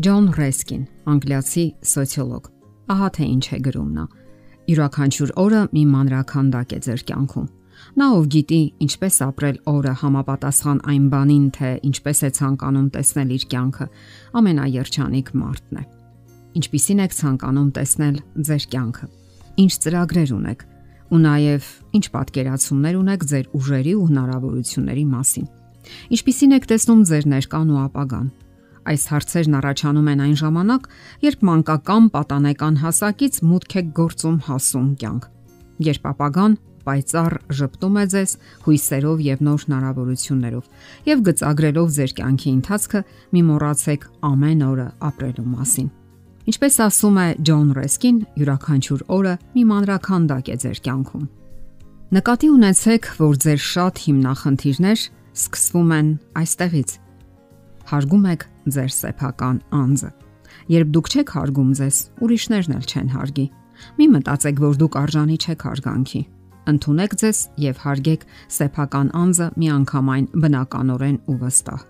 Ջոն Ռեսկին, անգլիացի սոցիոլոգ։ Ահա թե ինչ է գրում նա. Յուրաքանչյուր օրը մի մանրաքանդակ է ձեր կյանքում։ Նա ով գիտի ինչպես ապրել օրը համապատասխան այն բանին, թե ինչպես է ցանկանում տեսնել իր կյանքը, ամենաերջանիկ մարդն է։ Ինչպիսին եք ցանկանում տեսնել ձեր կյանքը։ Ինչ ծրագրեր ունեք ու նաև ինչ պատկերացումներ ունեք ձեր ուժերի ու հնարավորությունների մասին։ Ինչպիսին եք տեսնում ձեր ներկան ու ապագան Այս հարցերն առաջանում են այն ժամանակ, երբ մանկական պատանեկան հասակից մուտք է գործում հասուն կյանք։ Երբ ապագան պայծառ ճպտում է ձեզ հույսերով եւ նոր հնարավորություններով եւ գծագրելով ձեր կյանքի ընթացքը մի մոռացեք ամեն օրը ապրելու մասին։ Ինչպես ասում է Ջոն Ռեսկին, յուրաքանչյուր օրը մի մանրաքանդակ է ձեր կյանքում։ Նկատի ունեցեք, որ ձեր շատ հիմնախնդիրներ սկսվում են այստեղից հարգում եք ձեր սեփական անձը։ Երբ դուք չեք հարգում ձեզ, ուրիշներն էլ չեն հարգի։ Մի մտածեք, որ դուք արժանի չեք հարգանքի։ Ընթունեք ձեզ եւ հարգեք սեփական անձը միանգամայն բնականորեն ու վստահ։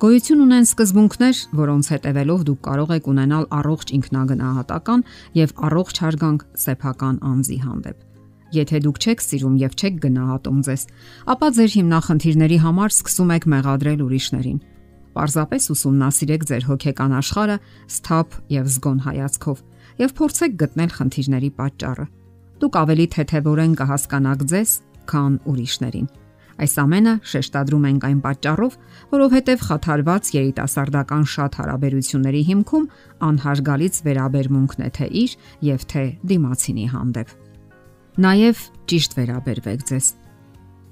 Գոյություն ունեն սկզբունքներ, որոնց հետևելով դուք կարող եք ունենալ առողջ ինքնագնահատական եւ առողջ հարգանք սեփական անձի հանդեպ։ Եթե դուք չեք սիրում եւ չեք գնահատում ձեզ, ապա ձեր հիմնախնդիրների համար սկսում եք մեղադրել ուրիշներին Պարզապես ուսումնասիրեք ձեր հոգեկան աշխարհը սթափ եւ զգոն հայացքով եւ փորձեք գտնել խնդիրների պատճառը։ Դուք ավելի թեթևորեն կհասկանաք ձեզ, քան ուրիշներին։ Այս ամենը շեշտադրում ենք այն պատճառով, որովհետև խաթարված երիտասարդական շատ հարաբերությունների հիմքում անհարգալից վերաբերմունքն է թե իր եւ թե դիմացինի հանդեպ։ Նաև ճիշտ վերաբերվեք ձեզ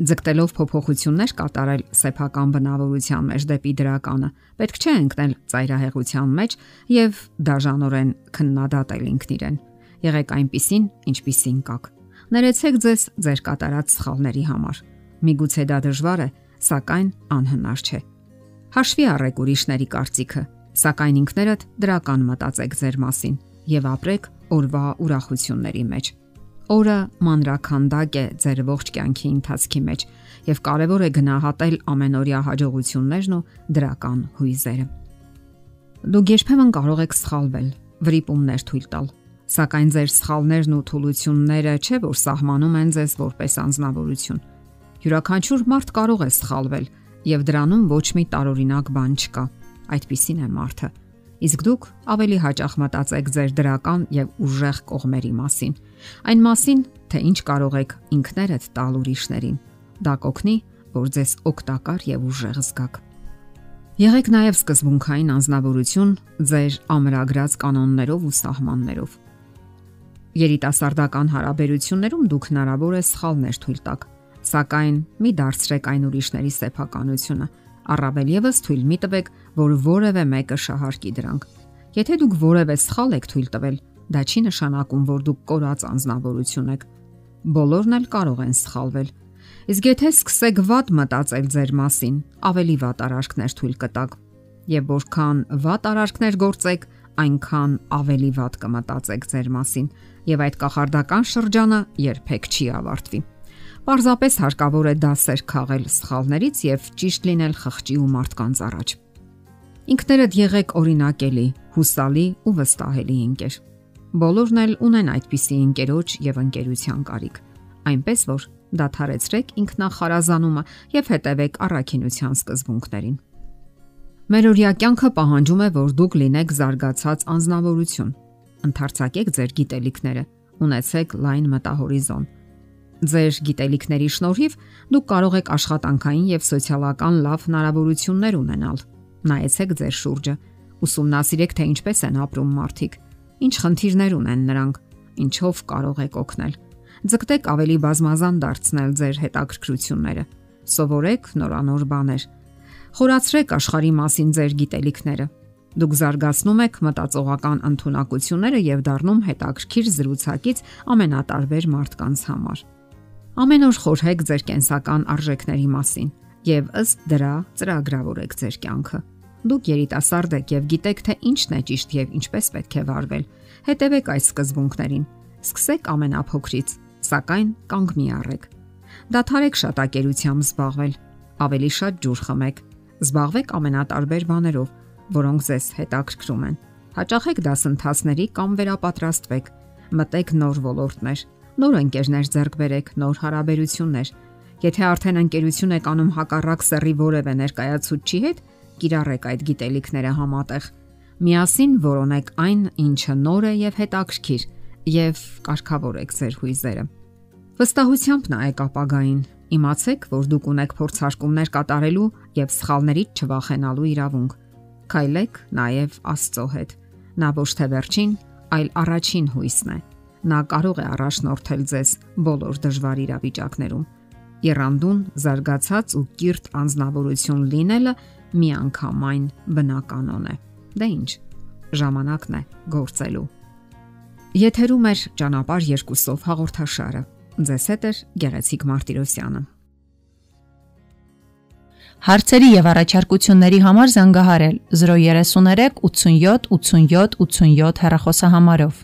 Ձգտելով փոփոխություններ կատարել սեփական բնավորության մեջ դեպի դրականը, պետք չէ ընկնել ծայրահեղության մեջ եւ դաժանորեն քննադատել ինքնիրեն։ Եղեք այնպիսին, ինչպիսին կաք։ Ներեցեք ձեզ ձեր կատարած սխալների համար։ Միգուցե դա դժվար է, սակայն անհնար չէ։ Հաշվի առեք ուրիշների կարծիքը, սակայն ինքներդ դրական մտածեք ձեր մասին եւ ապրեք օրվա ուրախությունների մեջ։ Օրը մանրաքանդակ է ձեր ողջ կյանքի ընթացքի մեջ եւ կարեւոր է գնահատել ամենօրյա հաջողություններն ու դրական հույզերը։ Դուք երբեմն կարող եք սխալվել, վրիպումներ թույլ տալ, սակայն ձեր սխալներն ու թուլությունները չէ որ սահմանում են ձեզ որպես անznավորություն։ Յուրաքանչյուր մարդ կարող է սխալվել եւ դրանում ոչ մի տարօրինակ բան չկա։ Այդպիսին է մարդը իսկ դուք ավելի հաճախ մտածեք ձեր դրական եւ ուժեղ կողմերի մասին։ Այն մասին, թե ինչ կարող եք ինքներդ տալ ուրիշներին։ Դա կօգնի, որ ձեզ օգտակար եւ ուժեղ զգաք։ Եղեք նաև սկզբունքային անznավորություն ձեր ամրագրած կանոններով ու սահմաններով։ Երիտասարդական հարաբերություններում դուք հնարավոր է սխալներ թույլ տաք, սակայն մի դարձրեք այն ուրիշների սեփականությունը Առավել եւս թույլ մի տվեք, որ որևէ մեկը շահարկի դրանք։ Եթե դուք որևէ սխալ եք թույլ տվել, դա չի նշանակում, որ դուք կորած անznավորություն եք։ Բոլորն էլ կարող են սխալվել։ Իսկ եթե սկսեք վատ մտածել ձեր մասին, ավելի վատ արարքներ թույլ կտաք։ Եվ որքան վատ արարքներ գործեք, այնքան ավելի վատ կմտածեք ձեր մասին, եւ այդ կախարդական շրջանը երբեք չի ավարտվի։ Պարզապես հարկավոր է դասեր քաղել սխալներից եւ ճիշտ լինել խղճի ու մարդկանց առաջ։ Ինքներդ եղեք օրինակելի, հուսալի ու վստահելի ընկեր։ Բոլորն էլ ունեն այդպիսի ընկերոջ եւ ընկերության կարիք։ Այնպես որ դադարեցրեք ինքնախարազանումը եւ հետևեք առաքինության սկզբունքներին։ Մեր օրյա կյանքը պահանջում է, որ դուք լինեք զարգացած անznավորություն։ Ընթարցակեք ձեր գիտելիքները, ունեցեք լայն մտահորիզոն Ձեր գիտելիքների շնորհիվ դուք կարող եք աշխատանքային եւ սոցիալական լավ հնարավորություններ ունենալ։ Նայեցեք ձեր շուրջը, ուսումնասիրեք թե ինչպես են ապրում մարդիկ, ինչ խնդիրներ ունեն նրանք, ինչով կարող եք օգնել։ Ձգտեք ավելի բազմազան դարձնել ձեր հետաքրքրությունները։ Սովորեք նորանոր բաներ։ Խորացրեք աշխարհի մասին ձեր գիտելիքները։ Դուք զարգացնում եք մտածողական ընտունակությունները եւ դառնում հետաքրքիր զրուցակից ամենատարբեր մարդկանց համար։ Ամեն օր խորհեք ձեր կենսական արժեքների մասին եւ ըստ դրա ծրագրավորեք ձեր կյանքը։ Դուք երիտասարդ եք եւ գիտեք թե ինչն է ճիշտ եւ ինչպես պետք է վարվել։ Հետևեք այս սկզբունքներին։ Սկսեք ամենափոքրից, սակայն կանգ մի առեք։ Դադարեք շատակերությամբ զբաղվել։ Ավելի շատ ջուր խմեք։ Զբաղվեք ամենատարբեր բաներով, որոնք ձեզ հետաքրքրում են։ Հաճախեք դասընթացների կամ վերապատրաստվեք, մտեք նոր ոլորտներ, նոր ընկերներ ձեռք բերեք, նոր հարաբերություններ։ Եթե արդեն ընկերություն եք անում հակառակ սեռի որևէ ներկայացուցչի հետ, կիրառեք այդ գիտելիքները համատեղ։ Միասին որոնեք այն, ինչը նոր է եւ հետաքրքիր, եւ կարգավորեք ձեր հույզերը։ Վստահությամբ նայեք ապագային։ Իմացեք, որ դուք ունեք փորձարկումներ կատարելու եւ սխալներից չվախենալու իրավունք։ Քայլեք նաեւ Աստծո հետ։ Նա ոչ թե վերջին, այլ առաջին հույսն է։ Նա կարող է առաջնորդել ձեզ բոլոր դժվար իրավիճակներում։ Երանդուն, զարգացած ու կիրթ անznավորություն լինելը միանգամայն բնականon է։ Դե ի՞նչ։ Ժամանակն է գործելու։ Եթերում է ճանապարհ երկուսով հաղորդաշարը։ Ձեզ հետ է Գեղեցիկ Մարտիրոսյանը։ Հարցերի եւ առաջարկությունների համար զանգահարել 033 87 87 87 հեռախոսահամարով։